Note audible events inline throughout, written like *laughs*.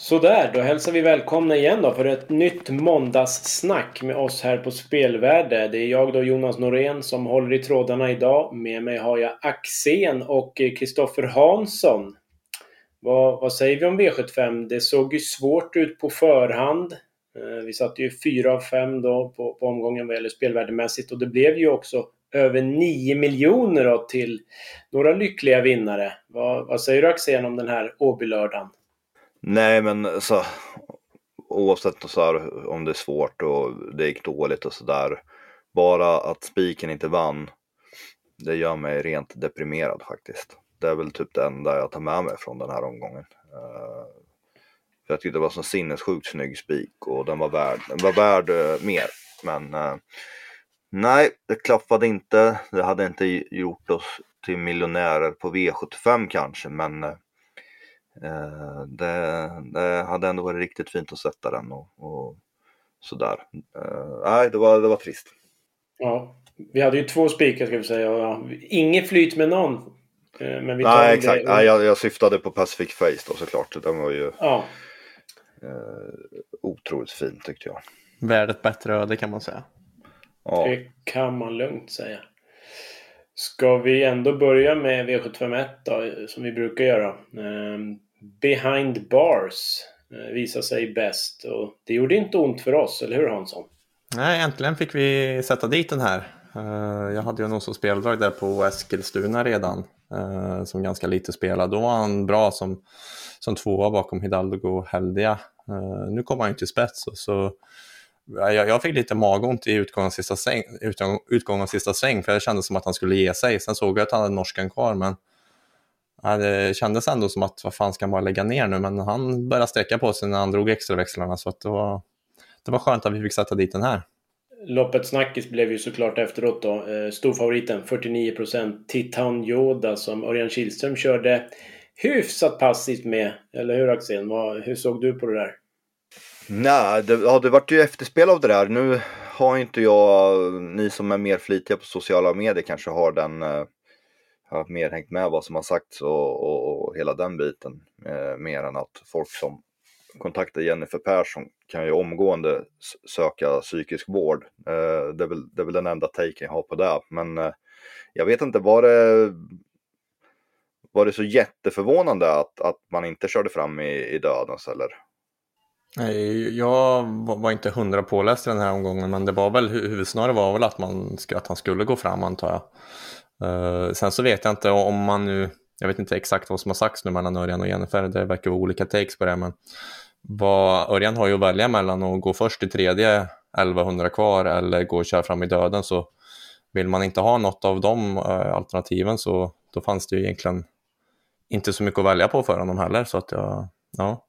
Sådär, då hälsar vi välkomna igen då för ett nytt måndagssnack med oss här på Spelvärde. Det är jag då, Jonas Norén, som håller i trådarna idag. Med mig har jag Axén och Kristoffer Hansson. Vad, vad säger vi om V75? Det såg ju svårt ut på förhand. Eh, vi satte ju 4 av 5 då på, på omgången vad gäller spelvärdemässigt och det blev ju också över 9 miljoner då till några lyckliga vinnare. Vad, vad säger du Axén om den här Åbylördagen? Nej, men så, oavsett så här, om det är svårt och det gick dåligt och sådär. Bara att spiken inte vann, det gör mig rent deprimerad faktiskt. Det är väl typ det enda jag tar med mig från den här omgången. Uh, för jag tyckte det var så sinnessjukt snygg spik och den var värd, den var värd uh, mer. Men uh, nej, det klaffade inte. Det hade inte gjort oss till miljonärer på V75 kanske, men det, det, hade ändå varit riktigt fint att sätta den och, och sådär. Eh, nej, det var, det var trist. Ja, vi hade ju två spikar ska vi säga. Inget flyt med någon. Eh, men vi tar nej, exakt. Nej, jag, jag syftade på Pacific Face då såklart. Den var ju ja. eh, otroligt fin tyckte jag. Värdet bättre öde kan man säga. Ja. Det kan man lugnt säga. Ska vi ändå börja med V751 då, som vi brukar göra. Ehm, behind bars eh, visar sig bäst och det gjorde inte ont för oss, eller hur Hansson? Nej, äntligen fick vi sätta dit den här. Eh, jag hade ju en så speldrag där på Eskilstuna redan, eh, som ganska lite spelad. Då var han bra som, som tvåa bakom Hidalgo Heldia. Eh, nu kom han ju till spets och så jag, jag fick lite magont i utgången av, sista sväng, utgången av sista sväng, för det kändes som att han skulle ge sig. Sen såg jag att han hade norskan kvar, men det kändes ändå som att vad fan ska han bara lägga ner nu? Men han började sträcka på sig när han drog extraväxlarna, så att det, var, det var skönt att vi fick sätta dit den här. Loppets snackis blev ju såklart efteråt då. Eh, storfavoriten 49 Titan Yoda som Örjan Kihlström körde hyfsat passivt med. Eller hur Axel? Hur såg du på det där? Nej, det, ja, det vart ju efterspel av det där. Nu har inte jag, ni som är mer flitiga på sociala medier kanske har den, eh, har mer hängt med vad som har sagts och, och, och hela den biten. Eh, mer än att folk som kontaktar Jennifer Persson kan ju omgående söka psykisk vård. Eh, det, är väl, det är väl den enda taken jag har på det. Men eh, jag vet inte, var det, var det så jätteförvånande att, att man inte körde fram i, i dödens eller? Nej, jag var inte hundra påläst i den här omgången, men det var väl huvudsnarare var väl att, man, att han skulle gå fram antar jag. Uh, sen så vet jag inte om man nu, jag vet inte exakt vad som har sagts nu mellan Örjan och Jennifer, det verkar vara olika takes på det, men vad, Örjan har ju att välja mellan att gå först i tredje 1100 kvar eller gå och köra fram i döden. Så vill man inte ha något av de uh, alternativen så då fanns det ju egentligen inte så mycket att välja på för honom heller. Så att jag, ja.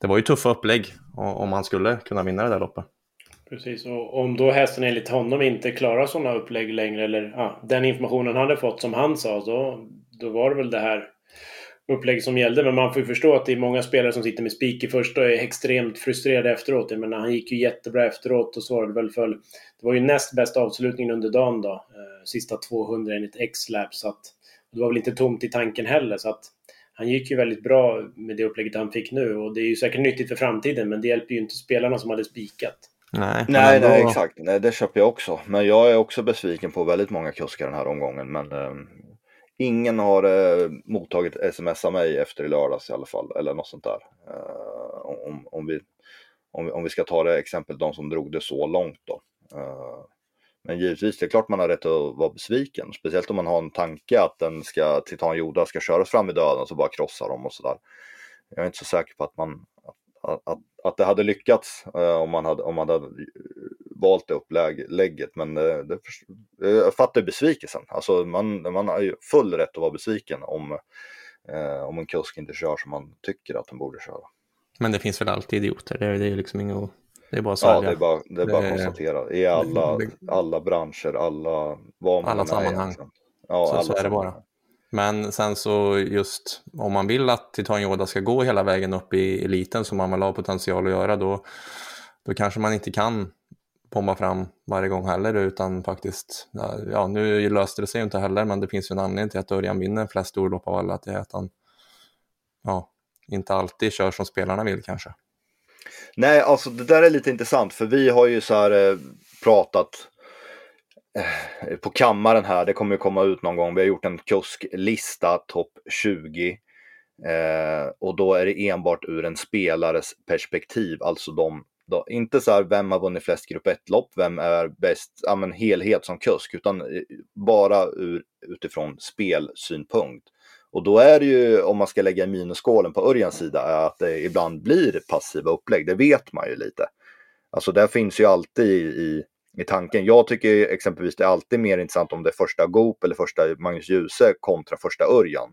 Det var ju tuffa upplägg om man skulle kunna vinna det där loppet. Precis, och om då hästen enligt honom inte klarar sådana upplägg längre eller ja, den informationen han hade fått som han sa, då, då var det väl det här upplägget som gällde. Men man får ju förstå att det är många spelare som sitter med spik i första och är extremt frustrerade efteråt. Jag menar, han gick ju jättebra efteråt och svarade väl för... Det var ju näst bästa avslutningen under dagen då. Eh, sista 200 enligt X-Lab, så att... Det var väl inte tomt i tanken heller, så att han gick ju väldigt bra med det upplägget han fick nu och det är ju säkert nyttigt för framtiden men det hjälper ju inte spelarna som hade spikat. Nej, nej, nej exakt. Nej, det köper jag också. Men jag är också besviken på väldigt många kuskar den här omgången. Men eh, ingen har eh, mottagit sms av mig efter i lördags i alla fall. Eller något sånt där. Eh, om, om, vi, om, om vi ska ta det exempel de som drog det så långt då. Eh, men givetvis, det är klart man har rätt att vara besviken. Speciellt om man har en tanke att den ska, Titan Joda ska köras fram i döden och så bara krossa dem och sådär. Jag är inte så säker på att man att, att, att det hade lyckats eh, om, man hade, om man hade valt det upplägget. Men det, eh, det, jag fattar besvikelsen. Alltså man, man har ju full rätt att vara besviken om, eh, om en kusk inte kör som man tycker att den borde köra. Men det finns väl alltid idioter, det är, det är liksom inget det är bara att. Ja, det är bara, det är bara att konstatera. I alla, alla branscher, alla... Vad man alla sammanhang. Ja, så, alla så är det bara. Men sen så just om man vill att Titan Yoda ska gå hela vägen upp i eliten som man väl har potential att göra då, då kanske man inte kan pomma fram varje gång heller utan faktiskt, ja nu löste det sig inte heller men det finns ju en anledning till att Örjan vinner flest storlopp av alla, det är att han ja, inte alltid kör som spelarna vill kanske. Nej, alltså det där är lite intressant för vi har ju så här eh, pratat eh, Eh, på kammaren här, det kommer ju komma ut någon gång. Vi har gjort en kusklista topp 20 eh, och då är det enbart ur en spelares perspektiv, alltså de då, inte så här vem har vunnit flest grupp 1-lopp, vem är bäst, ja men helhet som kusk, utan eh, bara ur, utifrån spelsynpunkt. Och då är det ju, om man ska lägga minusskålen på Örjans sida, att det ibland blir passiva upplägg. Det vet man ju lite. Alltså det finns ju alltid i, i, i tanken. Jag tycker exempelvis det är alltid mer intressant om det är första Goop eller första Magnus Djuse kontra första Örjan.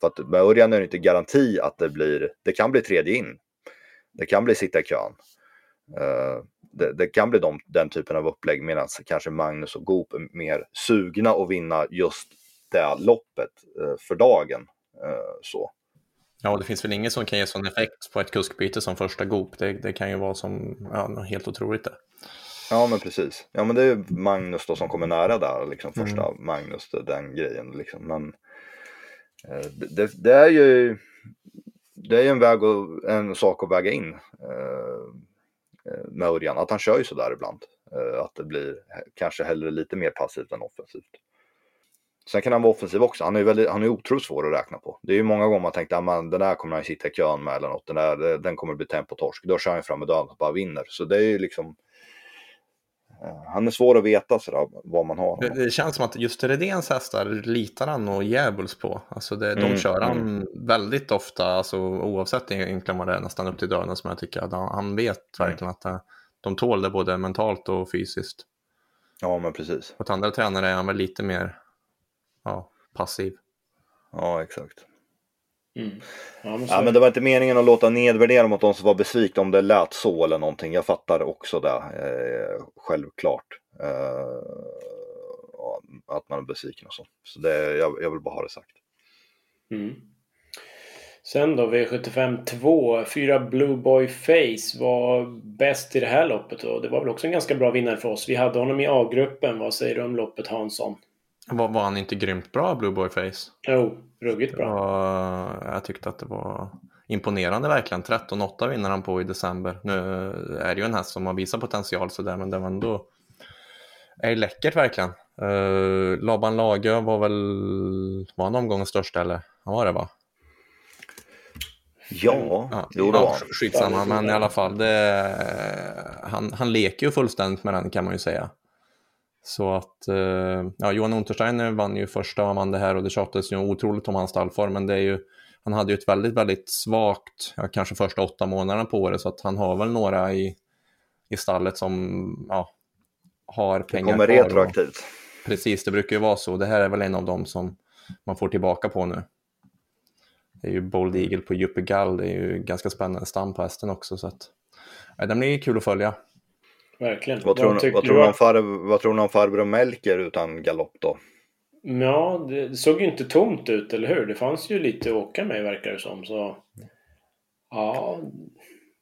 För att med Örjan är det inte garanti att det blir, det kan bli tredje in. Det kan bli sitta i kön. Uh, det, det, kan bli de, den typen av upplägg medan kanske Magnus och Goop är mer sugna att vinna just det loppet uh, för dagen. Uh, så. Ja, det finns väl ingen som kan ge sån effekt på ett kuskbyte som första Goop. Det, det kan ju vara som ja, helt otroligt det. Ja, men precis. Ja, men det är Magnus då som kommer nära där, liksom första mm. Magnus, den grejen liksom. Men eh, det, det, är ju det är ju en, väg och, en sak att väga in med Örjan, att han kör ju sådär ibland. att det blir kanske hellre lite mer passivt än offensivt. Sen kan han vara offensiv också. Han är, väldigt, han är otroligt svår att räkna på. Det är ju många gånger man tänkt att ah, den där kommer han sitta i kön med eller något. Den, där, den kommer bli tempotorsk. Då kör han fram med döden och bara vinner. Så det är ju liksom... Eh, han är svår att veta sådär, vad man har. Det, det känns som att just Redéns hästar litar han och djävuls på. Alltså det, de mm, kör han mm. väldigt ofta, alltså oavsett egentligen vad det är, nästan upp till döden som jag tycker. Att han, han vet verkligen mm. att det, de tål det både mentalt och fysiskt. Ja, men precis. Åt andra tränare är han väl lite mer ja, passiv. Ja, exakt. Mm. Ja, men, ja, men det var inte meningen att låta nedvärdera mot de som var besvikna om det lät så eller någonting. Jag fattar också det, eh, självklart. Eh, att man är besviken och så. Så det, jag, jag vill bara ha det sagt. Mm. Sen då, V75 2, fyra Blue Boy Face var bäst i det här loppet och det var väl också en ganska bra vinnare för oss. Vi hade honom i A-gruppen. Vad säger du om loppet Hansson? Var, var han inte grymt bra, Blue Boy Face? Jo, ruggigt bra. Var, jag tyckte att det var imponerande verkligen. 13-8 vinner han på i december. Nu är det ju en häst som har visat potential sådär, men det var ändå är läckert verkligen. Uh, Laban Lagö var väl, var han omgångens största eller? Han var det va? Ja, ja jo det var Skitsamma, men i alla fall. Det, han, han leker ju fullständigt med den kan man ju säga. Så att, eh, ja, Johan Untersteiner vann ju första vann det här och det tjatades ju otroligt om hans stallform, men det är ju, han hade ju ett väldigt, väldigt svagt, ja, kanske första åtta månaderna på året, så att han har väl några i, i stallet som ja, har pengar Det kommer retroaktivt. Och, precis, det brukar ju vara så. Det här är väl en av dem som man får tillbaka på nu. Det är ju Bold Eagle på Juppe Gall, det är ju ganska spännande stam på hästen också, så att ja, den blir kul att följa. Verkligen. Vad tror, vad, vad, tror du om farb, vad tror ni om farbror Melker utan galopp då? Ja, det såg ju inte tomt ut, eller hur? Det fanns ju lite att åka med verkar det som. Så... Ja,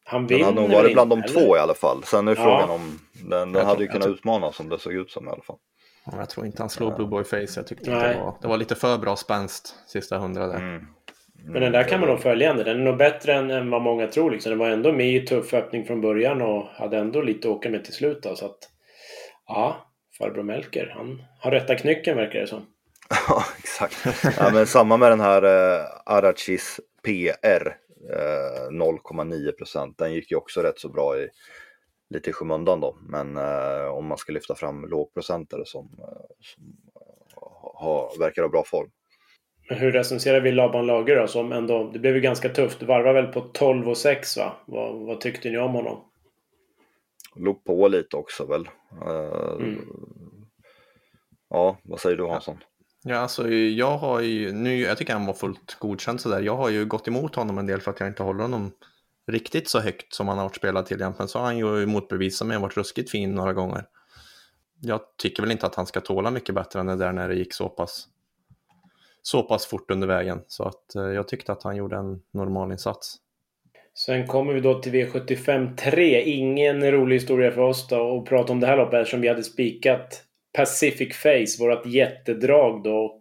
han vinner Den hade nog varit bland de eller? två i alla fall. Sen är ja. frågan om den, den hade ju kunnat utmana som det såg ut som i alla fall. Jag tror inte han slog Blue Boy Face. Jag tyckte det var, det var lite för bra spänst sista hundra där. Mm. Men den där kan man nog följa ändå. Den är nog bättre än, än vad många tror. Liksom. Den var ändå med i tuff öppning från början och hade ändå lite att åka med till slut. Då, så att, ja, farbror Melker, han har rätta knycken verkar det som. *laughs* Ja, exakt. Ja, men samma med den här eh, Arachis PR, eh, 0,9 procent. Den gick ju också rätt så bra i lite i skymundan då. Men eh, om man ska lyfta fram lågprocentare som, eh, som eh, ha, verkar ha bra form. Hur recenserar vi Laban Lager då? Som ändå, det blev ju ganska tufft. Du varvar väl på 12 och 6 va? Vad, vad tyckte ni om honom? Låg på lite också väl. Uh, mm. Ja, vad säger du Hansson? Ja, alltså jag har ju, nu, jag tycker han var fullt godkänd sådär. Jag har ju gått emot honom en del för att jag inte håller honom riktigt så högt som han har varit spelad till egentligen. Så har han ju motbevisat mig och varit ruskigt fin några gånger. Jag tycker väl inte att han ska tåla mycket bättre än det där när det gick så pass så pass fort under vägen. Så att eh, jag tyckte att han gjorde en normal insats. Sen kommer vi då till V75 3. Ingen rolig historia för oss då att prata om det här loppet eftersom vi hade spikat Pacific Face, vårt jättedrag då. Och,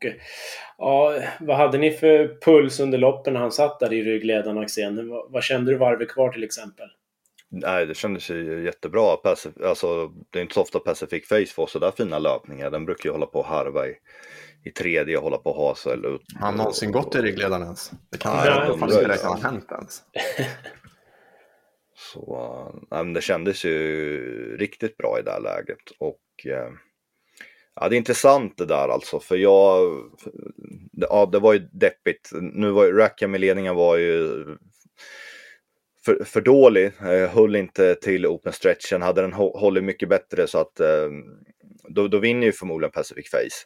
ja, vad hade ni för puls under loppen när han satt där i ryggledaraxeln? Vad, vad kände du varvet kvar till exempel? Nej, det kändes ju jättebra. alltså, det är inte så ofta Pacific Face får sådär fina löpningar. Den brukar ju hålla på att harva i, i tredje och hålla på att hasa eller ut. Har han någonsin gått i ryggledaren ens? Det kan ha hänt ens. *laughs* Så nej, men det kändes ju riktigt bra i det här läget. Och eh, ja, det är intressant det där alltså. För jag, ja det var ju deppigt. Nu var ju, Rackham i ledningen var ju för, för dålig. Eh, höll inte till open stretchen. Hade den hållit mycket bättre så att eh, då, då vinner ju förmodligen Pacific Face.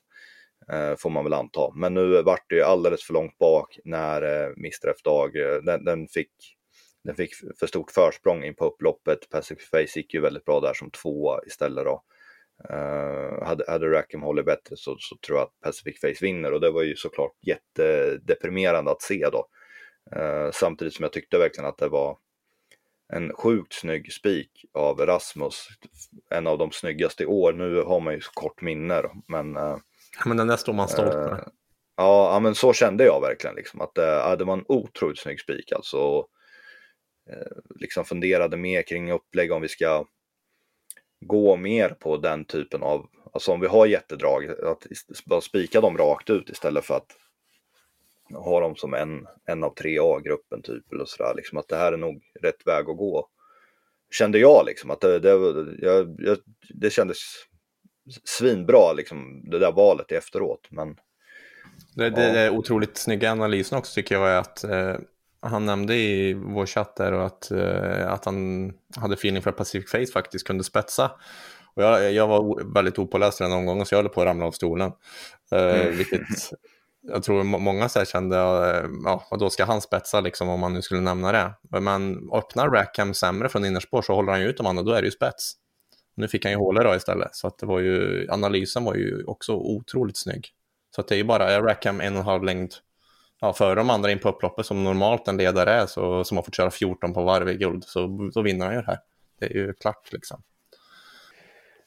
Eh, får man väl anta. Men nu vart det ju alldeles för långt bak när eh, Mr F-Dag, eh, den, den, fick, den fick för stort försprång in på upploppet. Pacific Face gick ju väldigt bra där som tvåa istället då. Uh, hade, hade Rackham hållit bättre så, så tror jag att Pacific Face vinner och det var ju såklart jättedeprimerande att se då. Uh, samtidigt som jag tyckte verkligen att det var en sjukt snygg spik av Rasmus. En av de snyggaste i år. Nu har man ju så kort minne då, men... Uh, men den där står man stolt med. Ja, ja, men så kände jag verkligen liksom att uh, det var en otroligt snygg spik alltså. Och, liksom funderade mer kring upplägg om vi ska gå mer på den typen av, alltså om vi har jättedrag, att bara spika dem rakt ut istället för att ha dem som en, en av tre A-gruppen typ eller sådär, liksom att det här är nog rätt väg att gå. Kände jag liksom att det, det, jag, jag, det kändes svinbra liksom det där valet efteråt men det, det, det otroligt snygga analysen också tycker jag är att eh, han nämnde i vår chatt där att, uh, att han hade feeling för att Pacific Face faktiskt kunde spetsa. Och jag, jag var väldigt opåläst i den omgången så jag höll på att ramla av stolen. Uh, mm. Vilket jag tror många så kände, uh, ja, och då ska han spetsa liksom om man nu skulle nämna det. Men öppnar Rackham sämre från innerspår så håller han ju ut de andra, då är det ju spets. Nu fick han ju hålet då istället, så att det var ju, analysen var ju också otroligt snygg. Så att det är ju bara Rackham en och en halv längd ja, före de andra in på upploppet som normalt en ledare är, så, som har fått köra 14 på varv i guld, så då vinner han ju det här. Det är ju klart liksom.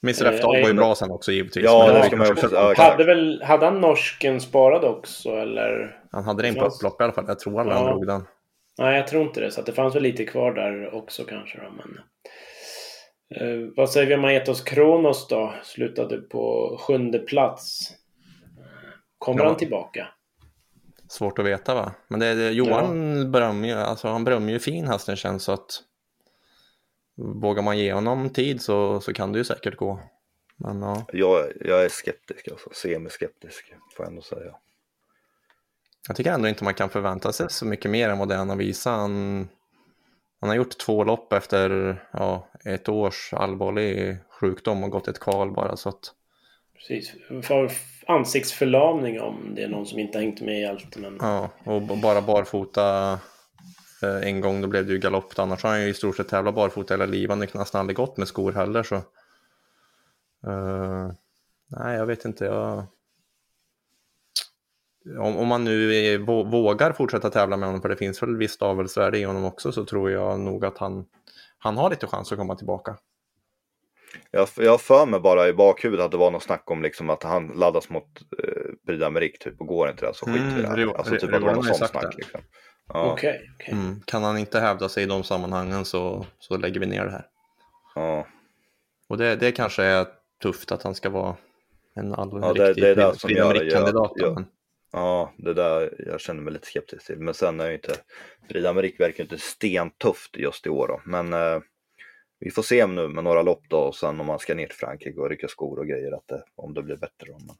Mr F var ju bra sen också givetvis. Ja, det ska man också, hade, väl, hade han norsken sparad också eller? Han hade det in på upplopp i alla fall. Jag tror aldrig ja. han drog den. Nej, jag tror inte det. Så det fanns väl lite kvar där också kanske. Då, men... Eh, vad säger vi om Aetos Kronos då? Slutade på sjunde plats. Kommer ja. han tillbaka? Svårt att veta va? Men det, det Johan ja. berömmer ju, alltså han berömmer ju fin hästen känns så att vågar man ge honom tid så, så kan det ju säkert gå. Men, ja. jag, jag är skeptisk, alltså semiskeptisk får jag ändå säga. Jag tycker ändå inte man kan förvänta sig så mycket mer än vad det han har visat. Han, han har gjort två lopp efter ja, ett års allvarlig sjukdom och gått ett kval bara så att... Precis. För ansiktsförlamning om det är någon som inte hängt med i allt. Men... Ja, och bara barfota eh, en gång då blev det ju galopp. Annars har han ju i stort sett tävlat barfota hela livet. Han har nästan aldrig gått med skor heller. Så... Uh, nej, jag vet inte. Jag... Om, om man nu vågar fortsätta tävla med honom, för det finns väl visst avelsvärde i honom också, så tror jag nog att han, han har lite chans att komma tillbaka. Jag, jag för mig bara i bakhuvudet att det var något snack om liksom att han laddas mot eh, Prix d'Amérique typ och går inte det så skiter mm, det Alltså typ att det var något sånt snack. Liksom. Ja. Okay, okay. Mm, kan han inte hävda sig i de sammanhangen så, så lägger vi ner det här. Ja. Och det, det kanske är tufft att han ska vara en allmän ja, det, riktig det är det som gör, kandidat ja, det där jag känner mig lite skeptisk till. Men sen är ju inte Prix d'Amérique verkar inte stentufft just i år då. Men eh, vi får se nu med några lopp då och sen om man ska ner till Frankrike och rycka skor och grejer att det, om det blir bättre. Då. Men...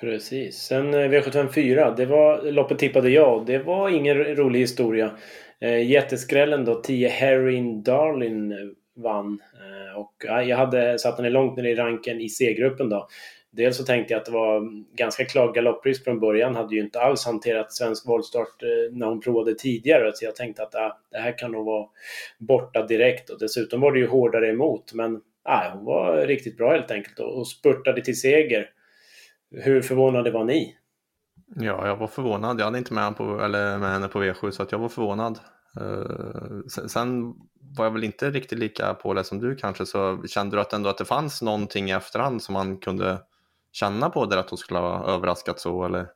Precis. Sen eh, V754, det var, loppet tippade jag det var ingen rolig historia. Eh, jätteskrällen då, 10 Harry Darlin eh, vann. Eh, och eh, jag hade satt henne långt ner i ranken i C-gruppen då. Dels så tänkte jag att det var ganska klar galopprisk från början. Hade ju inte alls hanterat svensk voltstart eh, när hon provade tidigare. Så jag tänkte att ah, det här kan nog vara borta direkt. Och dessutom var det ju hårdare emot. Men ah, hon var riktigt bra helt enkelt och spurtade till seger. Hur förvånade var ni? Ja, jag var förvånad. Jag hade inte med, på, eller med henne på V7 så att jag var förvånad. Eh, uh, sen, sen, var jag väl inte riktigt lika påläst som du kanske så kände du att ändå att det fanns någonting i efterhand som man kunde känna på det att hon skulle ha överraskat så eller?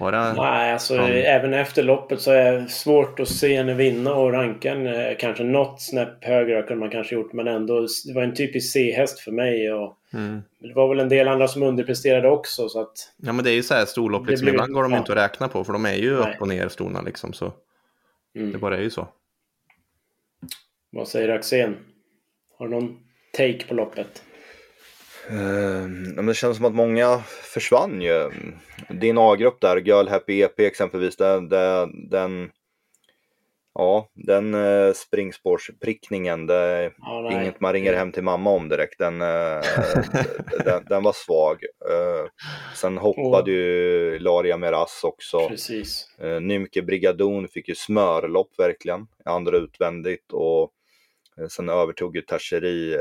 Var det Nej, alltså från... även efter loppet så är det svårt att se henne vinna och ranka eh, kanske något snäpp högre kunde man kanske gjort men ändå det var en typisk C-häst för mig och mm. det var väl en del andra som underpresterade också så att... Ja men det är ju så här storlopp liksom, blir... ibland går de ja. inte att räkna på för de är ju Nej. upp och ner stona liksom så mm. det bara är ju så. Vad säger Axén? Har du någon take på loppet? Uh, det känns som att många försvann ju. Din A-grupp där, Girl Happy EP exempelvis, den, den, ja, den uh, springspårsprickningen, det är oh, inget man ringer hem till mamma om direkt. Den, uh, *laughs* den, den, var svag. Uh, sen hoppade oh. ju Laria Meras också. Precis. Uh, Nymke Brigadon fick ju smörlopp verkligen, andra utvändigt och Sen övertog ju Tacheri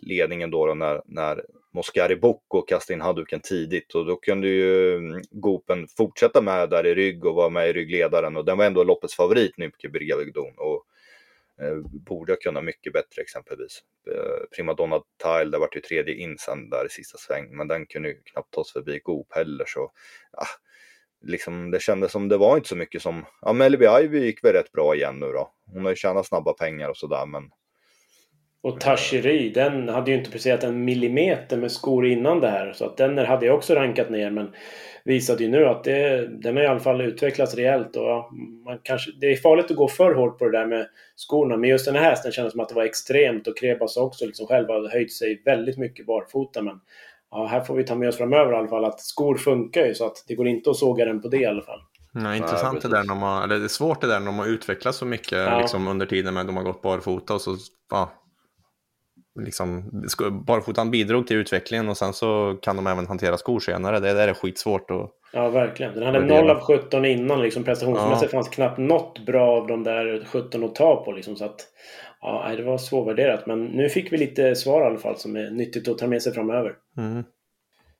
ledningen då, då när, när Moscari Bocco kasta in handduken tidigt. Och då kunde ju mm, Gopen fortsätta med där i rygg och vara med i ryggledaren. Och den var ändå loppets favorit Nymke Brigavidon och eh, borde kunna mycket bättre exempelvis. Eh, Primadonna Tile, det vart ju tredje in sen där i sista sväng. Men den kunde ju knappt tas förbi Goop heller. Så ja, liksom, det kändes som det var inte så mycket som, ja Melby Ivy gick väl rätt bra igen nu då. Hon har ju tjänat snabba pengar och sådär men och Tashiri, den hade ju inte presterat en millimeter med skor innan det här. Så att den hade jag också rankat ner men visade ju nu att det, den har i alla fall utvecklats rejält. Och ja, man kanske, det är farligt att gå för hårt på det där med skorna. Men just den här hästen kändes som att det var extremt och Krebas också liksom själv har höjt sig väldigt mycket barfota. Men ja, här får vi ta med oss framöver i alla fall att skor funkar ju så att det går inte att såga den på det i alla fall. Nej, intressant det där när man, eller det är svårt det där när de har utvecklats så mycket ja. liksom, under tiden med att de har gått barfota och så ja, liksom, barfotan bidrog till utvecklingen och sen så kan de även hantera skor senare. Det, det är skitsvårt att... Ja, verkligen. Den hade 0 av 17 innan. Liksom, prestationsmässigt ja. fanns knappt något bra av de där 17 att ta på. Liksom, så att, ja, det var svårvärderat. Men nu fick vi lite svar i alla fall som är nyttigt att ta med sig framöver. Mm.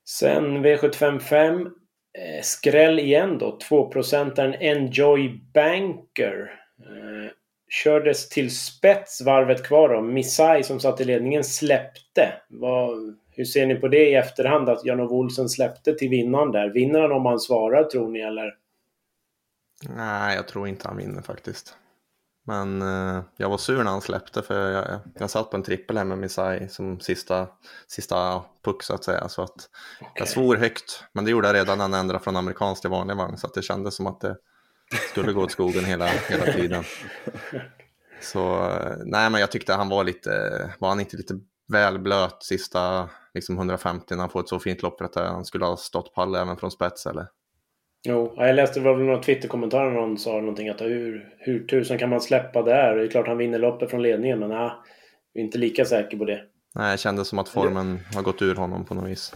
Sen V755. Eh, skräll igen då. 2-procentaren Enjoy Banker. Eh, kördes till spets varvet kvar då. Missai som satt i ledningen släppte. Vad, hur ser ni på det i efterhand att Jan-Ove Olsen släppte till vinnaren där? Vinner han om han svarar tror ni eller? Nej, jag tror inte han vinner faktiskt. Men eh, jag var sur när han släppte för jag, jag, satt på en trippel här med Missai som sista, sista puck så att säga. Så att okay. jag svor högt, men det gjorde jag redan när han ändrade från amerikansk till vanlig vagn. Så att det kändes som att det, skulle gå åt skogen hela, hela tiden. Så nej, men jag tyckte han var lite, var han inte lite väl blöt sista liksom 150 när han får ett så fint lopp att han skulle ha stått pall även från spets eller? Jo, jag läste det var väl några Twitterkommentarer någon sa någonting att hur, hur tusen kan man släppa där? Det är klart han vinner loppet från ledningen men nej, jag är inte lika säker på det. Nej, det kändes som att formen har gått ur honom på något vis.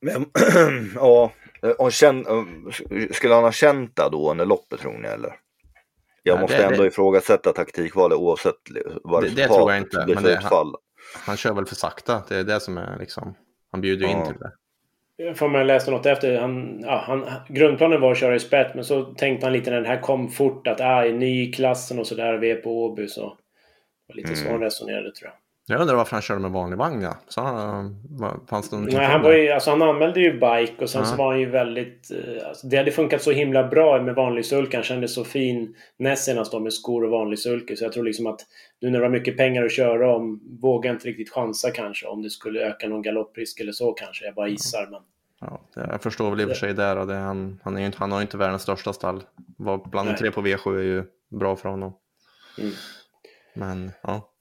Men, *clears throat* ja, och känn, skulle han ha känt det då under loppet tror ni eller? Jag Nej, måste det, ändå det, ifrågasätta taktikvalet oavsett vad det, det tror jag inte. blir för utfall. Han, han, kör väl för sakta, det är det som är liksom, han bjuder ja. in till det. Får man läsa något efter. Han, ja, han, grundplanen var att köra i spett men så tänkte han lite när den här kom fort att ah, ny i klassen och sådär, vi är på Åby så. Det var lite mm. så han resonerade tror jag. Jag undrar varför han körde med vanlig vagn ja. Så han, fanns det Nej, han, var ju, alltså, han anmälde ju bike och sen ja. så var han ju väldigt... Eh, alltså, det hade funkat så himla bra med vanlig sulke. Han kände så fin näst senast då med skor och vanlig sulke. Så jag tror liksom att nu när det var mycket pengar att köra om vågar inte riktigt chansa kanske om det skulle öka någon galopprisk eller så kanske. Jag bara gissar. Men... Ja, jag förstår väl i och för sig där. Och det, han, han, är inte, han har ju inte världens största stall. Var bland de tre på V7 är ju bra för honom. Mm. Men ja.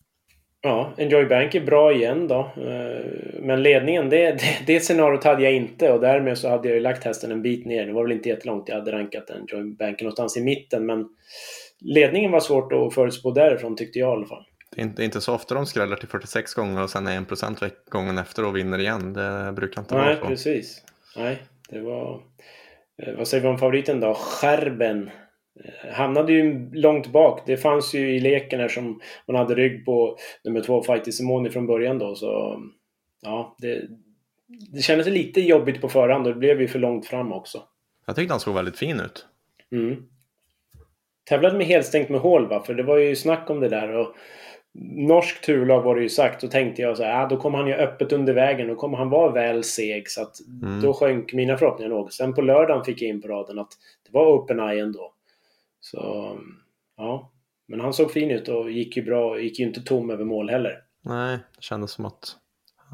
Ja, Enjoy Bank är bra igen då. Eh, men ledningen, det, det, det scenariot hade jag inte och därmed så hade jag ju lagt hästen en bit ner. Det var väl inte jättelångt jag hade rankat Enjoy Bank någonstans i mitten men ledningen var svårt att förutspå därifrån tyckte jag i alla fall. Det är inte, inte så ofta de skräller till 46 gånger och sen är 1% gången efter och vinner igen. Det brukar inte Nej, vara så. Nej, precis. Nej, det var... Eh, vad säger vi om favoriten då? Skärben hamnade ju långt bak. Det fanns ju i leken här som man hade rygg på nummer två, Fighty Simoni från början då. Så ja, det, det kändes lite jobbigt på förhand och det blev ju för långt fram också. Jag tyckte han såg väldigt fin ut. Mm. Tävlade med helstängt med hål va? För det var ju snack om det där. Och norsk turlag var det ju sagt. Då tänkte jag så här, ah, då kommer han ju öppet under vägen. Då kommer han vara väl seg. Så att mm. då sjönk mina förhoppningar något. Sen på lördagen fick jag in på raden att det var open eye ändå. Så ja, men han såg fin ut och gick ju bra. Gick ju inte tom över mål heller. Nej, det kändes som att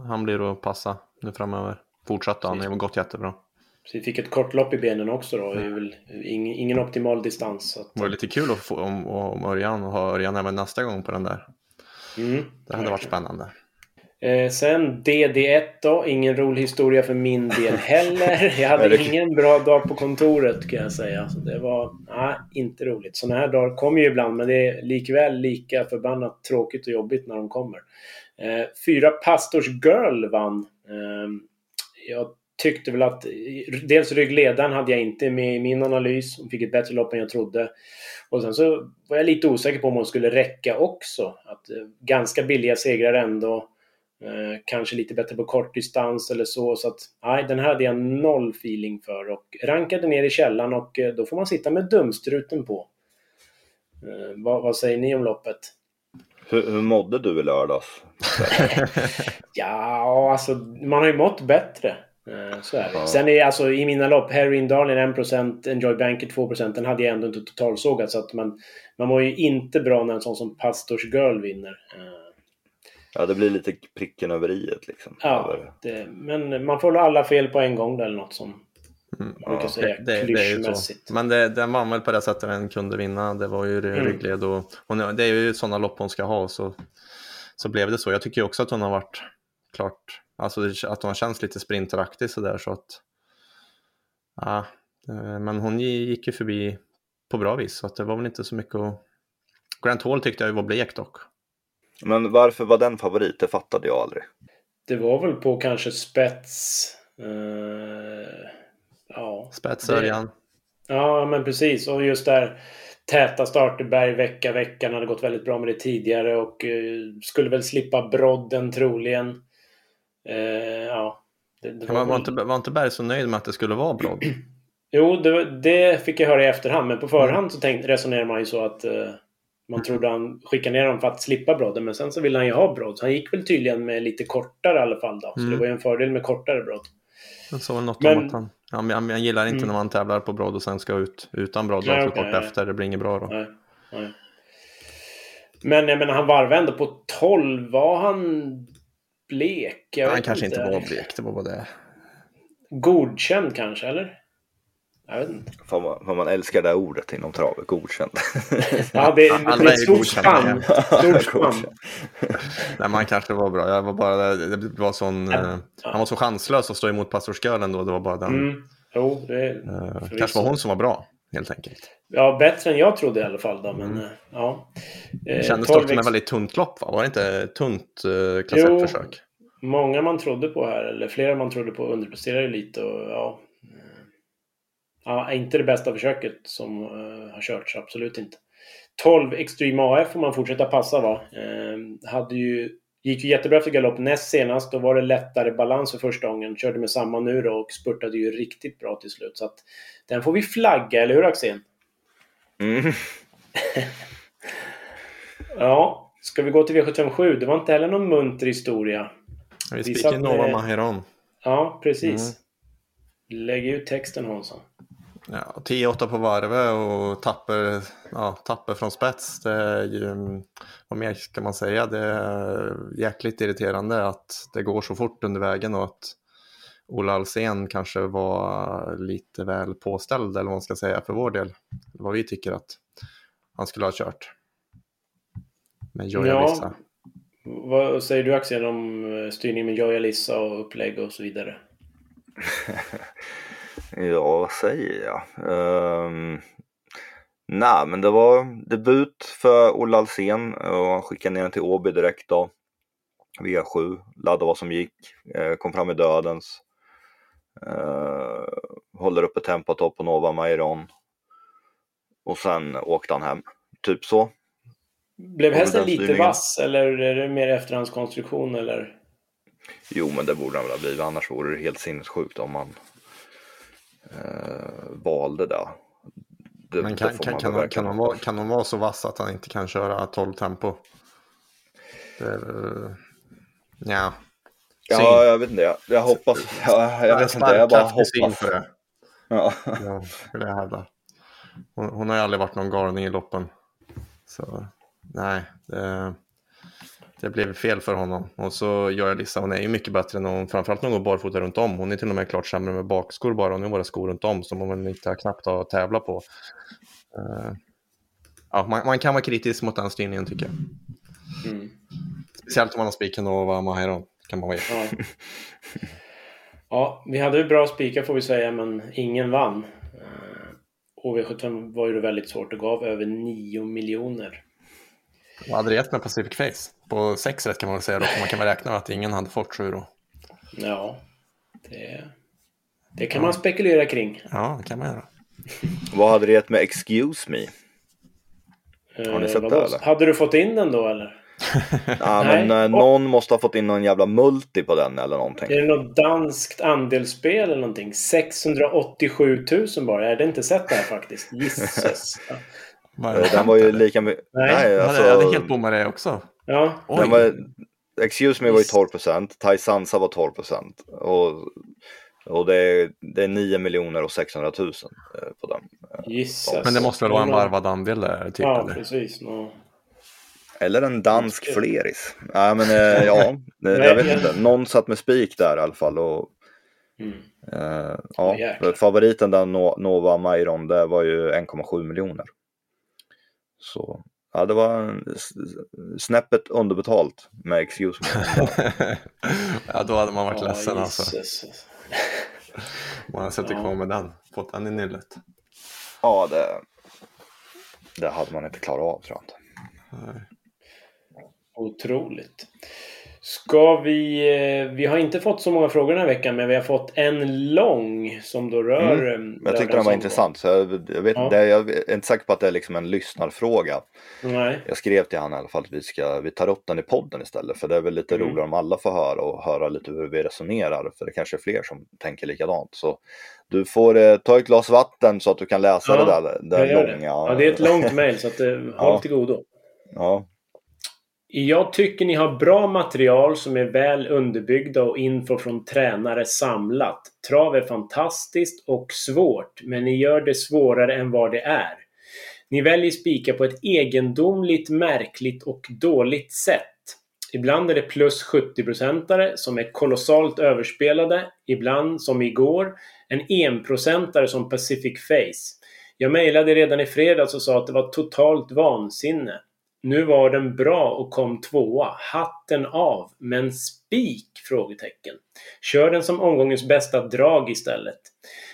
han blir att passa nu framöver. Fortsatte han, det har gått jättebra. Så vi fick ett kort lopp i benen också då. Det är väl ingen, ingen optimal distans. Att... Det var lite kul att få om, om Örjan och ha Örjan även nästa gång på den där. Mm, det hade varit spännande. Eh, sen DD1 då. Ingen rolig historia för min del *laughs* heller. Jag hade ingen bra dag på kontoret kan jag säga. Så det var nej, inte roligt. Sådana här dagar kommer ju ibland men det är likväl lika förbannat tråkigt och jobbigt när de kommer. Eh, fyra Pastors Girl vann. Eh, jag tyckte väl att dels ryggledaren hade jag inte med i min analys. Hon fick ett bättre lopp än jag trodde. Och sen så var jag lite osäker på om hon skulle räcka också. Att, eh, ganska billiga segrar ändå. Eh, kanske lite bättre på kortdistans eller så. Så att nej, den här hade jag noll feeling för. Och rankade ner i källan och eh, då får man sitta med dumstruten på. Eh, vad, vad säger ni om loppet? Hur, hur mådde du i lördags? *laughs* ja, alltså man har ju mått bättre. Så är det. Ja. Sen är alltså i mina lopp, Harry Darlin 1%, Enjoy Banker 2%. Den hade jag ändå inte totalsågat. Så att man, man mår ju inte bra när en sån som Pastors Girl vinner. Eh. Ja, det blir lite pricken över i liksom. Ja, det, men man får alla fel på en gång eller något som mm, man brukar säga det, så. Men det, den vann väl på det sättet den kunde vinna. Det var ju mm. ryggled och hon, det är ju sådana lopp hon ska ha. Så, så blev det så. Jag tycker också att hon har varit klart Alltså att hon känns lite sprinteraktig sådär så att... Ja, men hon gick ju förbi på bra vis så att det var väl inte så mycket att... Grant Hall tyckte jag var blek dock. Men varför var den favorit? Det fattade jag aldrig. Det var väl på kanske spets... Uh, ja. Spets Örjan. Ja, men precis. Och just där täta starter Berg vecka veckan hade gått väldigt bra med det tidigare och uh, skulle väl slippa brodden troligen. Eh, ja. Det, det var, var, väl... inte, var inte Berg så nöjd med att det skulle vara brodd? *clears throat* jo, det, det, fick jag höra i efterhand. Men på förhand mm. så tänkte, resonerar man ju så att eh, man trodde han skickade ner dem för att slippa brodden. Men sen så ville han ju ha brodd. Han gick väl tydligen med lite kortare i alla fall då. Så mm. det var ju en fördel med kortare brodd. Jag såg något men... om att han... Ja, men jag gillar inte mm. när man tävlar på brodd och sen ska ut utan brodd så okay, kort efter. Det blir inget bra då. Nej, nej. Men jag menar, han varvade ändå på 12. Var han blek? Jag Han kanske inte var blek, det var bara det. Godkänd kanske, eller? Jag vet inte. Fan man, fan man älskar det ordet inom travet, godkänd. *laughs* ja, det, är, det är ett stort spann. Nej, man kanske var bra. Jag var bara, det var sån, ja. Han var så chanslös att stå emot pastorsgölen då. Det var bara den. Mm. Jo, det, uh, kanske var hon som var bra, helt enkelt. Ja, bättre än jag trodde i alla fall. Då, men, mm. ja. Det eh, kändes dock som ett väldigt tunt lopp, va? Var det inte tunt eh, klass 1-försök? Många man trodde på här, eller flera man trodde på underpresterade lite. Och, ja, eh, ja, inte det bästa försöket som uh, har körts, absolut inte. 12 Extreme AF får man fortsätta passa va. Eh, hade ju, gick ju jättebra efter galopp näst senast. Då var det lättare balans för första gången. Körde med samma nu då och spurtade ju riktigt bra till slut. Så att den får vi flagga, eller hur Axén? Mm. *laughs* ja, ska vi gå till V757? Det var inte heller någon munter historia. Vi spikar Nova Maheron. Ja, precis. Mm. Lägg ut texten Hansson. Ja, 10-8 på varvet och tapper, ja, tapper från spets. Det är ju, vad mer ska man säga? Det är jäkligt irriterande att det går så fort under vägen och att Ola Alsen kanske var lite väl påställd eller vad man ska säga för vår del. Vad vi tycker att han skulle ha kört. Med Joja ja, Lissa. Vad säger du Axel om eh, styrning med Joja Lissa och upplägg och så vidare? *laughs* ja, vad säger jag? Um, Nej, men det var debut för Ola Alsen och han skickade ner den till Åby direkt då. V7, laddade vad som gick, eh, kom fram i dödens. Uh, håller uppe tempot på Nova Mairon. Och sen åkte han hem. Typ så. Blev hästen lite vass eller är det mer efterhandskonstruktion eller? Jo men det borde han väl ha blivit annars vore det helt sinnessjukt om man uh, valde det. det men kan, kan, kan, kan, de vara, kan de vara så vassa att han inte kan köra 12 tempo? Uh, ja. Ja, jag vet inte. Jag, jag hoppas. Jag, jag vet inte. Jag bara hoppas. För det. Ja. ja, hävda. Hon, hon har ju aldrig varit någon galning i loppen. Så nej, det, det blev fel för honom. Och så gör jag Lissa, hon är ju mycket bättre än hon, framförallt när hon går barfota runt om. Hon är till och med klart sämre med bakskor bara, och nu bara skor runt om som hon inte har knappt att tävla på. Uh, ja, man, man, kan vara kritisk mot den styrningen tycker jag. Mm. Speciellt om man har spiken och var Mahiron. Kan man vara ja. ja, vi hade ju bra spikar får vi säga, men ingen vann. HV75 var ju väldigt svårt och gav över 9 miljoner. Vad hade det gett med Pacific Face? På 6 rätt kan man väl säga då, man kan väl räkna med att ingen hade fått 7 då. Ja, det, det kan ja. man spekulera kring. Ja, det kan man göra. Vad hade det gett med Excuse Me? Har ni sett uh, det eller? Hade du fått in den då eller? *laughs* ja, men äh, någon måste ha fått in någon jävla multi på den eller någonting. Är det något danskt andelsspel eller någonting? 687 000 bara. Jag hade inte sett det här faktiskt. *laughs* Gisses. Eh, den var ju lika mycket. Nej, Nej alltså... jag hade helt bommat det också. Ja. Den var... Excuse me var ju 12 procent. Thai Sansa var 12 procent. Och, och det, är, det är 9 miljoner och 600 000 på den. Gissas. Men det måste väl vara en varvad andel där? Typ, ja, eller? precis. No. Eller en dansk fleris. Ja, men ja, *laughs* jag vet inte. Någon satt med spik där i alla fall. Och, mm. äh, ja, favoriten där, Nova Mairon, det var ju 1,7 miljoner. Så ja, det var snäppet underbetalt med Excuse *laughs* Me. ja, då hade man varit oh, ledsen alltså. Man har suttit kvar med den, fått den i nyllet. Ja, det, det hade man inte klarat av tror jag inte. Nej. Otroligt. Ska vi... Eh, vi har inte fått så många frågor den här veckan, men vi har fått en lång som då rör... Mm. Jag tyckte den var intressant, så jag, jag vet, ja. det, jag är inte säker på att det är liksom en lyssnarfråga. Nej. Jag skrev till honom i alla fall att vi, ska, vi tar upp den i podden istället, för det är väl lite mm. roligare om alla får höra och höra lite hur vi resonerar, för det kanske är fler som tänker likadant. Så du får eh, ta ett glas vatten så att du kan läsa ja, det där, det långa. Det. Ja, det är ett långt mejl, så att, eh, håll ja. till godo. Ja, jag tycker ni har bra material som är väl underbyggda och info från tränare samlat. Trav är fantastiskt och svårt, men ni gör det svårare än vad det är. Ni väljer spika på ett egendomligt, märkligt och dåligt sätt. Ibland är det plus 70-procentare som är kolossalt överspelade. Ibland, som igår, en enprocentare som Pacific Face. Jag mejlade redan i fredags och sa att det var totalt vansinne. Nu var den bra och kom tvåa. Hatten av. Men spik? Frågetecken. Kör den som omgångens bästa drag istället.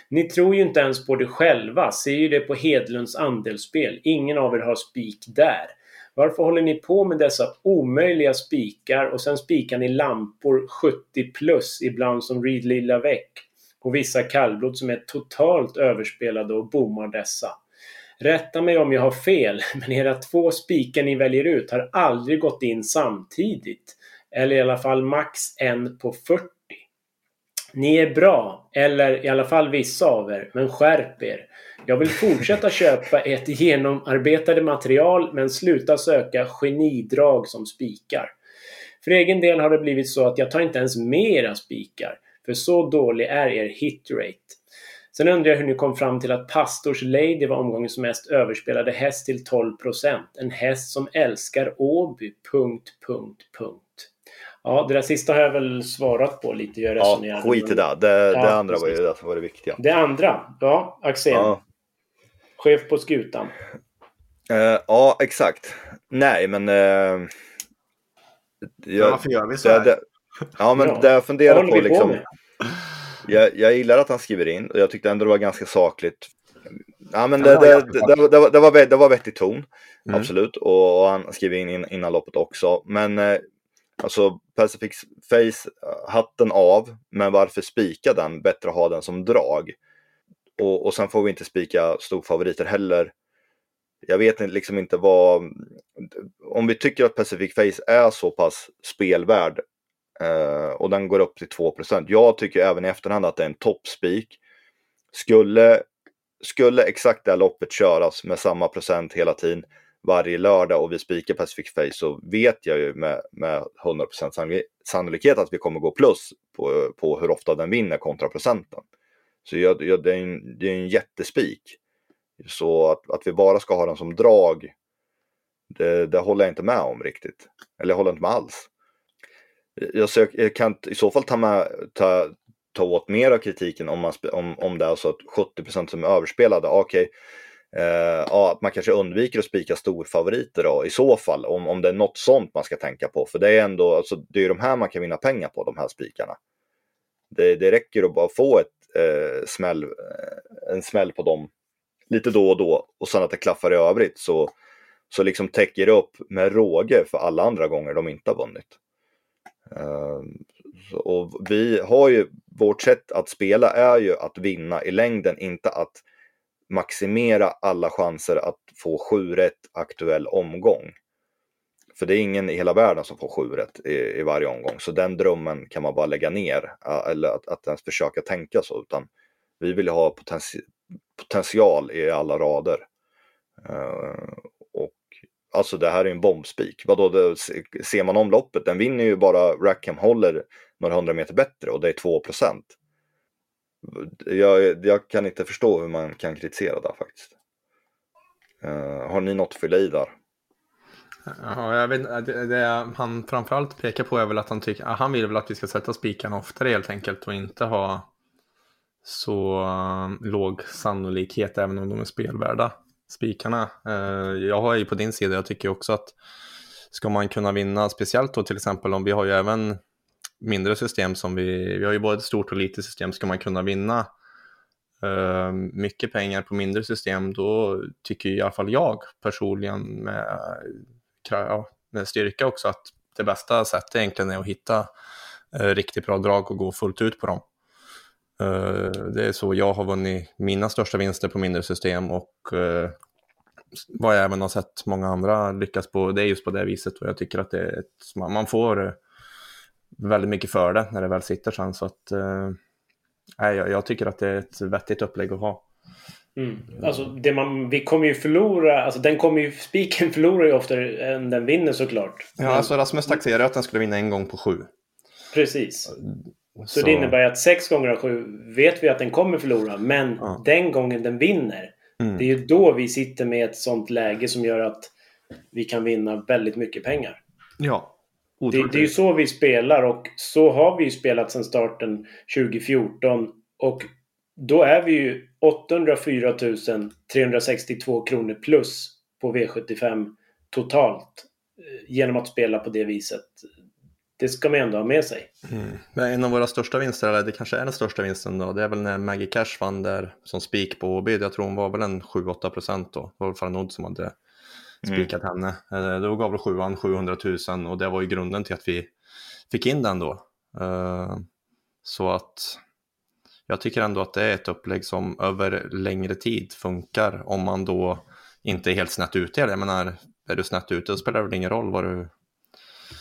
Ni tror ju inte ens på det själva. Ser ju det på Hedlunds andelsspel. Ingen av er har spik där. Varför håller ni på med dessa omöjliga spikar och sen spikar ni lampor 70 plus ibland som Reed Lilla Väck och vissa kallblod som är totalt överspelade och bommar dessa. Rätta mig om jag har fel, *laughs* men era två spikar ni väljer ut har aldrig gått in samtidigt. Eller i alla fall max en på 40. Ni är bra, eller i alla fall vissa av er, men skärp er. Jag vill fortsätta *laughs* köpa ett genomarbetade material men sluta söka genidrag som spikar. För egen del har det blivit så att jag tar inte ens med era spikar, för så dålig är er hitrate. Sen undrar jag hur ni kom fram till att Pastors Lady var omgångens mest överspelade häst till 12% En häst som älskar Åby. Punkt, punkt, punkt. Ja, det där sista har jag väl svarat på lite. Jag ja, skit i det. Det, ja, det andra precis. var ju det som var det viktiga. Det andra, ja, Axel. Ja. Chef på skutan. Uh, ja, exakt. Nej, men... Uh, jag, varför gör vi så här? Det, ja, men ja. det jag funderar på liksom... På jag, jag gillar att han skriver in och jag tyckte ändå det var ganska sakligt. Ja, men det, det, det, det, var, det, var, det var vettig ton, mm. absolut. Och, och, han skriver in, in innan loppet också. Men eh, alltså Pacific Face, eh, hatten av, men varför spika den? Bättre att ha den som drag. Och, och sen får vi inte spika storfavoriter heller. Jag vet liksom inte vad... Om vi tycker att Pacific Face är så pass spelvärd Uh, och den går upp till 2% Jag tycker även i efterhand att det är en toppspik. Skulle, skulle exakt det här loppet köras med samma procent hela tiden, varje lördag och vi spikar Pacific Face så vet jag ju med, med 100% sannolikhet att vi kommer gå plus på, på hur ofta den vinner kontra procenten. Så jag, jag, det, är en, det är en jättespik. Så att, att vi bara ska ha den som drag, det, det håller jag inte med om riktigt. Eller jag håller inte med alls. Jag, sök, jag kan i så fall ta, med, ta, ta åt mer av kritiken om, man, om, om det är så att 70% som är överspelade. Okej, okay Eh, ja, att man kanske undviker att spika storfavoriter då, i så fall, om, om det är något sånt man ska tänka på. För det är ändå, alltså, det är de här man kan vinna pengar på, de här spikarna. Det, det räcker att bara få ett, eh, smäll, eh, en smäll på dem lite då och då och sen att det klaffar i övrigt så, så liksom täcker det upp med råge för alla andra gånger de inte har vunnit. Ehm, och vi har ju, vårt sätt att spela är ju att vinna i längden, inte att maximera alla chanser att få 7 rätt aktuell omgång. För det är ingen i hela världen som får 7 rätt i, i varje omgång. Så den drömmen kan man bara lägga ner. Eller att, att ens försöka tänka så. Utan vi vill ha potenti potential i alla rader. Uh, alltså det här är en bombspik. Vadå, det, ser man om loppet, den vinner ju bara Rackham håller några hundra meter bättre och det är 2 procent jag, jag kan inte förstå hur man kan kritisera det faktiskt. Uh, har ni något att fylla i där? Ja, jag vet, det, det han framförallt pekar på är väl att han tycker, han vill väl att vi ska sätta spikarna oftare helt enkelt och inte ha så eh, låg sannolikhet även om de är spelvärda. Spikarna, eh, jag har ju på din sida, jag tycker också att ska man kunna vinna, speciellt då till exempel om vi har ju även mindre system som vi, vi har ju både ett stort och litet system, ska man kunna vinna uh, mycket pengar på mindre system, då tycker i alla fall jag personligen med, ja, med styrka också att det bästa sättet egentligen är att hitta uh, riktigt bra drag och gå fullt ut på dem. Uh, det är så jag har vunnit mina största vinster på mindre system och uh, vad jag även har sett många andra lyckas på, det är just på det viset och jag tycker att det är ett, man får väldigt mycket för det när det väl sitter sen. Så att, eh, jag, jag tycker att det är ett vettigt upplägg att ha. Mm. Alltså, det man, vi kommer ju förlora, alltså den kommer ju, spiken *laughs* förlorar ju oftare än den vinner såklart. Ja, alltså Rasmus taxerar att den skulle vinna en gång på sju. Precis. Så, så det innebär att sex gånger av sju vet vi att den kommer förlora, men ja. den gången den vinner, mm. det är ju då vi sitter med ett sånt läge som gör att vi kan vinna väldigt mycket pengar. Ja, det, det, är ju så vi spelar och så har vi ju spelat sedan starten 2014. Och då är vi ju 804 362 kronor plus på V75 totalt. Eh, genom att spela på det viset. Det ska man ändå ha med sig. Mm. En av våra största vinster, eller det kanske är den största vinsten då, det är väl när Maggie Cash vann där som spik på Åby. Jag tror hon var väl en 7-8 procent då. Det var väl Farnod som hade Mm. spikat mm. henne. Eh, då gav väl sjuan 700 000 och det var ju grunden till att vi fick in den då. Eh, så att jag tycker ändå att det är ett upplägg som över längre tid funkar om man då inte är helt snett ute. Jag menar, är du snett ute så spelar det väl ingen roll vad du...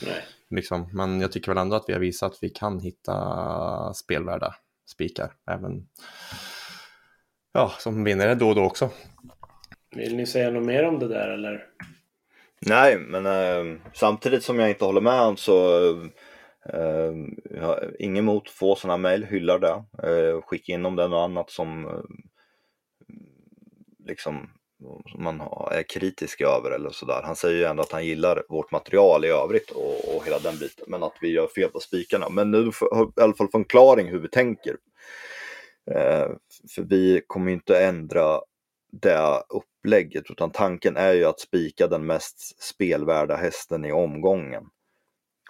Nej. Liksom. Men jag tycker väl ändå att vi har visat att vi kan hitta spelvärda spikar. Även ja, som vinner det då och då också. Vill ni säga något mer om det där eller? Nej, men eh, samtidigt som jag inte håller med så eh, jag har inget emot få sådana mejl, hyllar det. Eh, skicka in om det är något annat som eh, liksom som man är kritisk över eller sådär. Han säger ju ändå att han gillar vårt material i övrigt och, och hela den biten, men att vi gör fel på spikarna. Men nu får i alla fall få en förklaring hur vi tänker. Eh, för vi kommer inte ändra det upplägget utan tanken är ju att spika den mest spelvärda hästen i omgången.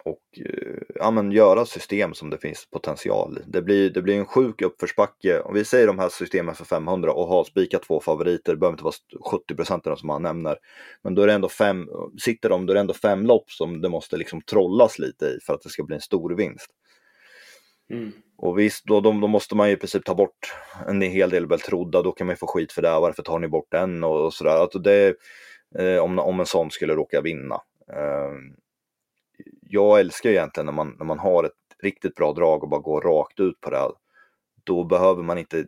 Och eh, ja, men göra system som det finns potential i. Det blir, det blir en sjuk uppförsbacke. Om vi säger de här systemen för 500 och har spikat två favoriter, det behöver inte vara 70 procent som han nämner. Men då är det ändå fem, sitter de, då är det ändå fem lopp som det måste liksom trollas lite i för att det ska bli en stor vinst. Mm. Och visst, då, då, då, måste man ju i princip ta bort en hel del Beltrodda, då kan man ju få skit för det, varför tar ni bort den och, och sådär. Alltså det, eh, om, om en sån skulle råka vinna. Eh, jag älskar egentligen när man, när man har ett riktigt bra drag och bara går rakt ut på det. Då behöver man inte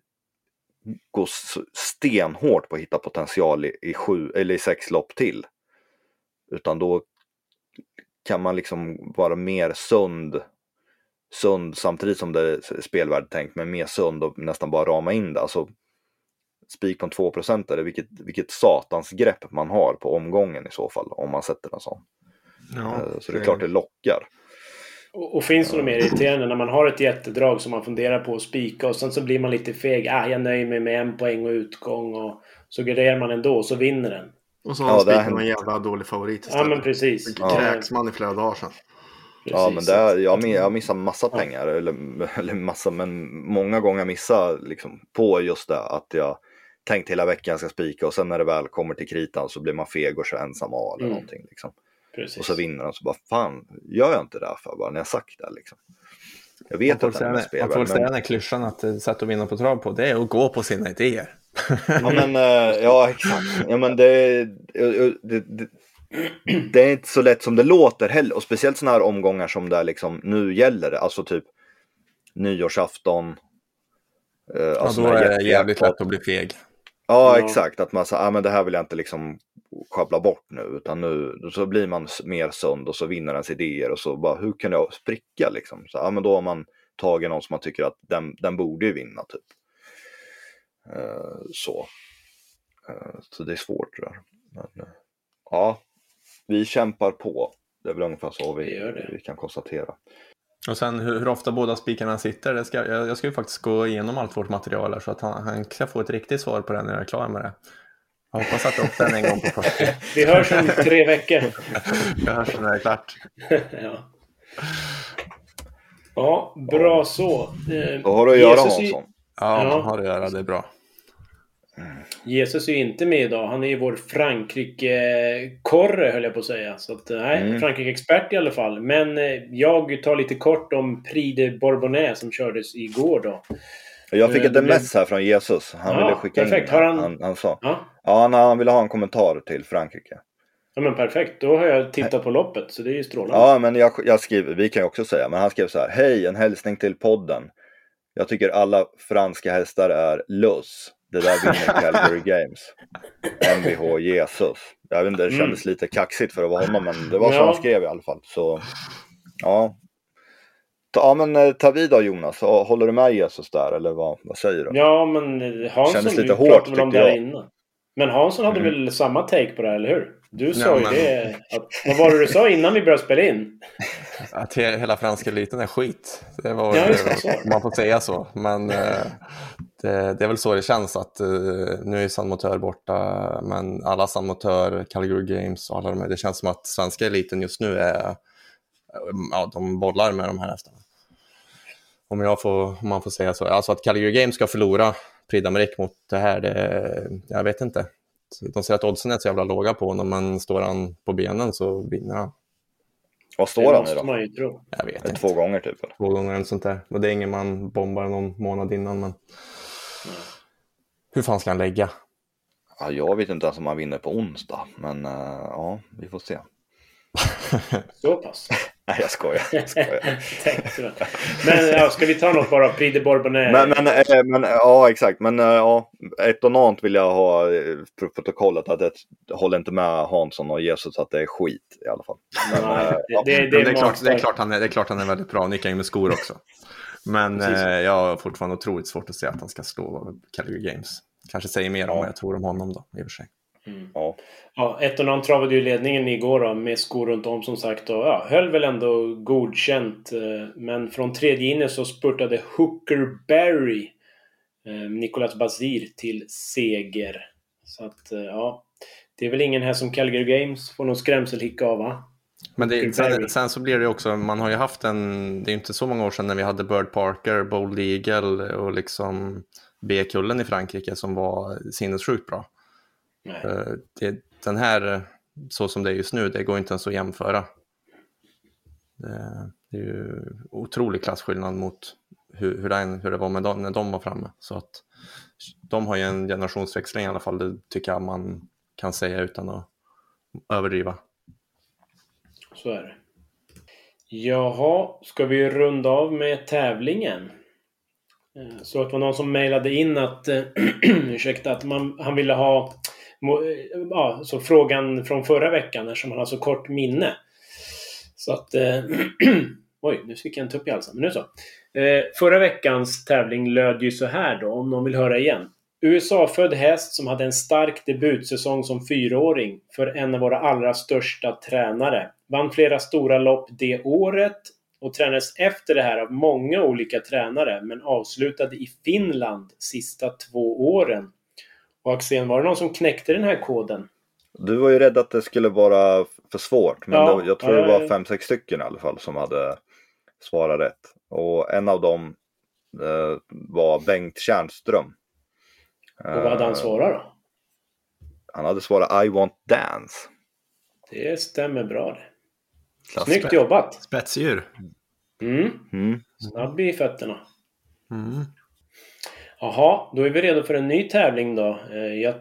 gå stenhårt på att hitta potential i, i, sju, eller i sex lopp till. Utan då kan man liksom vara mer sund, sund samtidigt som det är spelvärde tänkt, men mer sund och nästan bara rama in det. Alltså, spik på en 2 är vilket, vilket satans grepp man har på omgången i så fall, om man sätter en sån. Ja, eh, så det är klart det lockar. Och, och finns det något mer irriterande när man har ett jättedrag som man funderar på att spika och sen så blir man lite feg. Ah, jag nöjer mig med en poäng och utgång och så garderar man ändå och så vinner den. Och så ja, spikar man en jävla dålig favorit istället. Ja men precis. Ja. kräks man i flera dagar sedan. Precis. Ja men det är, jag, jag missar massa pengar, eller, *laughs* eller massa, men många gånger missar liksom på just det att jag tänkt hela veckan jag ska spika och sen när det väl kommer till kritan så blir man feg och så ensam av eller mm. någonting. Liksom. Och så vinner han så bara fan, gör jag inte det för bara när jag sagt det liksom. Jag vet att den är spelvärd. Man får säga den här klyschan att eh, sätt att vinna på trav på, det är att gå på sina idéer. ja men, uh, ja exakt. Ja men det, det, det, det, är inte så lätt som det låter heller. Och speciellt sådana här omgångar som det liksom, nu gäller det. Alltså typ nyårsafton. Alltså ja, då är det jävligt lätt att bli feg. Ja, exakt. Att man säger, ah, men det här vill jag inte liksom schabbla bort nu. Utan nu så blir man mer sund och så vinner ens idéer och så bara, hur kan jag spricka liksom? Så, ah, men då har man tagit någon som man tycker att den, den borde ju vinna typ. Uh, så. Uh, så det är svårt det där. Men, uh, ja, vi kämpar på. Det är väl ungefär så vi, vi kan konstatera. Och sen hur, hur, ofta båda spikarna sitter, det ska, jag, jag ska ju faktiskt gå igenom allt vårt material här, så att han, han ska få ett riktigt svar på det när jag är klar med det. Jag hoppas att upp den en gång på 40. *laughs* Vi hörs om tre veckor. *laughs* Vi hörs när det är klart. *laughs* ja. ja, bra så. Vad har du att göra Hansson? Ja, ja, har att göra. Det är bra. Jesus är ju inte med idag. Han är ju vår Frankrike-korre höll jag på att säga. Så att, nej, mm. Frankrike-expert i alla fall. Men eh, jag tar lite kort om Prix de Bourbonnais som kördes igår då. Jag fick ett uh, sms här från Jesus. Han ja, ville skicka perfekt. in. Har han... Han, han sa. Ja, ja han, han ville ha en kommentar till Frankrike. Ja men perfekt, då har jag tittat på loppet så det är ju strålande. Ja men jag, jag skriver, vi kan ju också säga, men han skrev så här. Hej, en hälsning till podden. Jag tycker alla franska hästar är luss. Det där vinner Calgary Games. Mvh Jesus. Jag vet inte, det kändes mm. lite kaxigt för att vara honom, men det var så ja. han skrev i alla fall. Så ja. Ja men eh, ta vid då Jonas, håller du med Jesus där eller vad, vad säger du? Ja men Hansson, kändes lite hårt tyckte jag. Innan. Men Hansson hade mm. väl samma take på det här, eller hur? Du sa ja, ju men... det. Att, vad var det du sa innan vi började spela in? Att hela franska eliten är skit. Det var, ja, det, man får säga så. Men eh, det, det, är väl så det känns att eh, nu är San Motör borta, men alla San Motör, Calgary Games och alla de här, det känns som att svenska eliten just nu är, ja, de bollar med de här hästarna. Om, jag får, om man får säga så. Alltså att Calgary Games ska förlora Prix d'Amérique mot det här, det, jag vet inte. De säger att oddsen är så jävla låga på honom, men står han på benen så vinner han. Vad står han nu då? Man ju tro. Jag vet inte. Två gånger typ? Eller? Två gånger eller sånt där. Och det är ingen man bombar någon månad innan. Men... Hur fan ska han lägga? Ja, jag vet inte ens om han vinner på onsdag, men uh, ja, vi får se. *laughs* Så pass? *laughs* Nej, jag skojar. Jag skojar. *laughs* men ja, ska vi ta något bara? Prix de Bourbonnais? Men, men, äh, men, ja, exakt. Men äh, ja, ett och annat vill jag ha för protokollet. Att jag håller inte med Hansson och Jesus att det är skit i alla fall. Men, äh, det, det, det, är klart, det, är klart han är, det är klart han är väldigt bra. Nickar ju med skor också. Men eh, jag har fortfarande otroligt svårt att se att han ska slå Calgary Games. Kanske säger mer om vad jag tror om honom då, i och för sig. Mm. Ja. ja, Ettornan travade ju ledningen igår då, med skor runt om som sagt och ja, höll väl ändå godkänt. Eh, men från tredje inne så spurtade Hooker Berry eh, Nicolas Bazir till seger. Så att eh, ja, det är väl ingen här som Calgary Games får någon skrämselhicka av va? Men det, sen, sen, så blir det också, man har ju haft en, det är inte så många år sedan när vi hade Bird Parker, Bold Eagle och liksom B-kullen i Frankrike som var sinnessjukt bra. Eh, det, den här, så som det är just nu, det går inte ens att jämföra. Det, det är ju otrolig klasskillnad mot hur, hur, den, hur det var med dem, när de var framme. Så att de har ju en generationsväxling i alla fall, det tycker jag man kan säga utan att överdriva. Så är det. Jaha, ska vi runda av med tävlingen? Eh, så att det var någon som mejlade in att, eh, *clears throat* ursäkta, att man, han ville ha eh, ja, så frågan från förra veckan eftersom han har så kort minne. Så att... *clears throat* Oj, nu fick jag en tupp i halsen. Men nu så. Förra veckans tävling löd ju så här då, om någon vill höra igen. USA-född häst som hade en stark debutsäsong som fyraåring för en av våra allra största tränare. Vann flera stora lopp det året och tränades efter det här av många olika tränare men avslutade i Finland sista två åren. Och Axén, var det någon som knäckte den här koden? Du var ju rädd att det skulle vara för svårt men ja, jag tror det var fem, sex stycken i alla fall som hade svarat rätt. Och en av dem eh, var Bengt Tjärnström. Och vad hade han eh, svarat då? Han hade svarat I want dance. Det stämmer bra det. Snyggt jobbat! Spetsdjur. Mm. Mm. Snabb i fötterna. Mm. Jaha, då är vi redo för en ny tävling då. Eh, jag,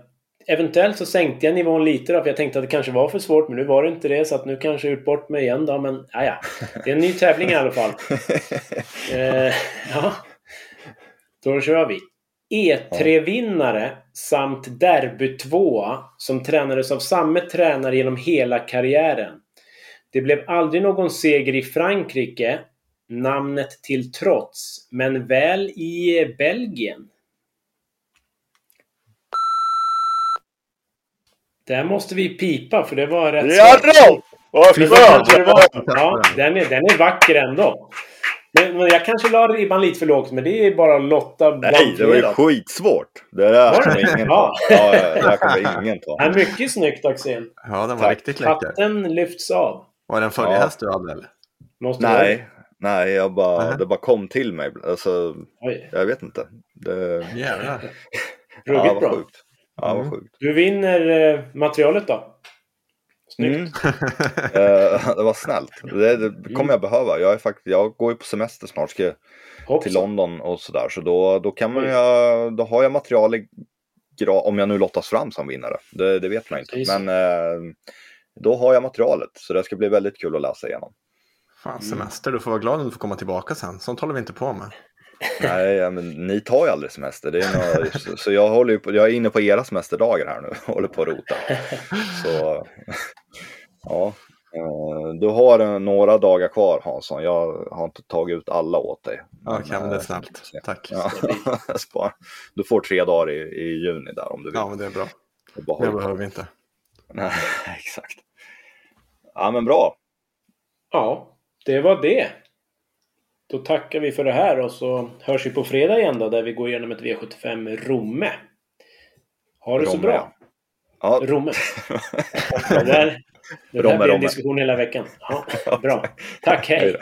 eventuellt så sänkte jag nivån lite då, för jag tänkte att det kanske var för svårt, men nu var det inte det, så att nu kanske jag ut bort mig igen då, men ja, ja. Det är en ny tävling i alla fall. *laughs* eh, ja. Då kör vi. E3-vinnare samt derby 2 som tränades av samma tränare genom hela karriären. Det blev aldrig någon seger i Frankrike, namnet till trots, men väl i Belgien. Där måste vi pipa för det var rätt Ja då! Vad Ja, den är, den är vacker ändå. Men, men jag kanske la ribban lite för lågt, men det är bara att lotta Nej, det var ju skitsvårt. Det där kommer ingen ta. Ja, det där kommer ingen ta. Ja, mycket snyggt Axel. Ja, den var Tack. riktigt läcker. Hatten lyfts av. Var det en följehäst ja. du hade eller? Måste nej, nej jag bara, uh -huh. det bara kom till mig. Alltså, jag vet inte. Det... Jävlar. Ruggigt ja, bra. Sjukt. Ja, vad mm. sjukt. Du vinner eh, materialet då? Snyggt. Mm. uh, *laughs* det var snällt. Det, det kommer jag behöva. Jag, är faktiskt, jag går ju på semester snart. Ska till London och sådär. Så då, då, kan man ju, då har jag material i, om jag nu lottas fram som vinnare. Det, det vet man inte. Precis. Men uh, då har jag materialet. Så det ska bli väldigt kul att läsa igenom. Fan, semester. Du får vara glad om du får komma tillbaka sen. Sånt håller vi inte på med. Nej, men ni tar ju aldrig semester. Det är något, så, *laughs* så jag, håller på, jag är inne på era semesterdagar här nu och håller på att rota. Så *laughs* ja, eh, du har några dagar kvar Hansson. Jag har inte tagit ut alla åt dig. Okej, okay, men det är eh, snällt. Tack. Ja, *laughs* du får tre dagar i, i juni där om du vill. Ja, men det är bra. Det behöver vi inte. Nej, exakt. Ja, men bra. Ja, det var det. Då tackar vi för det här och så hörs vi på fredag igen då där vi går igenom ett V75 Romme. Ha det Romme. så bra! Ja. Romme. *laughs* det där, det där blir en diskussion hela veckan. Ja, *laughs* bra. Tack, hej!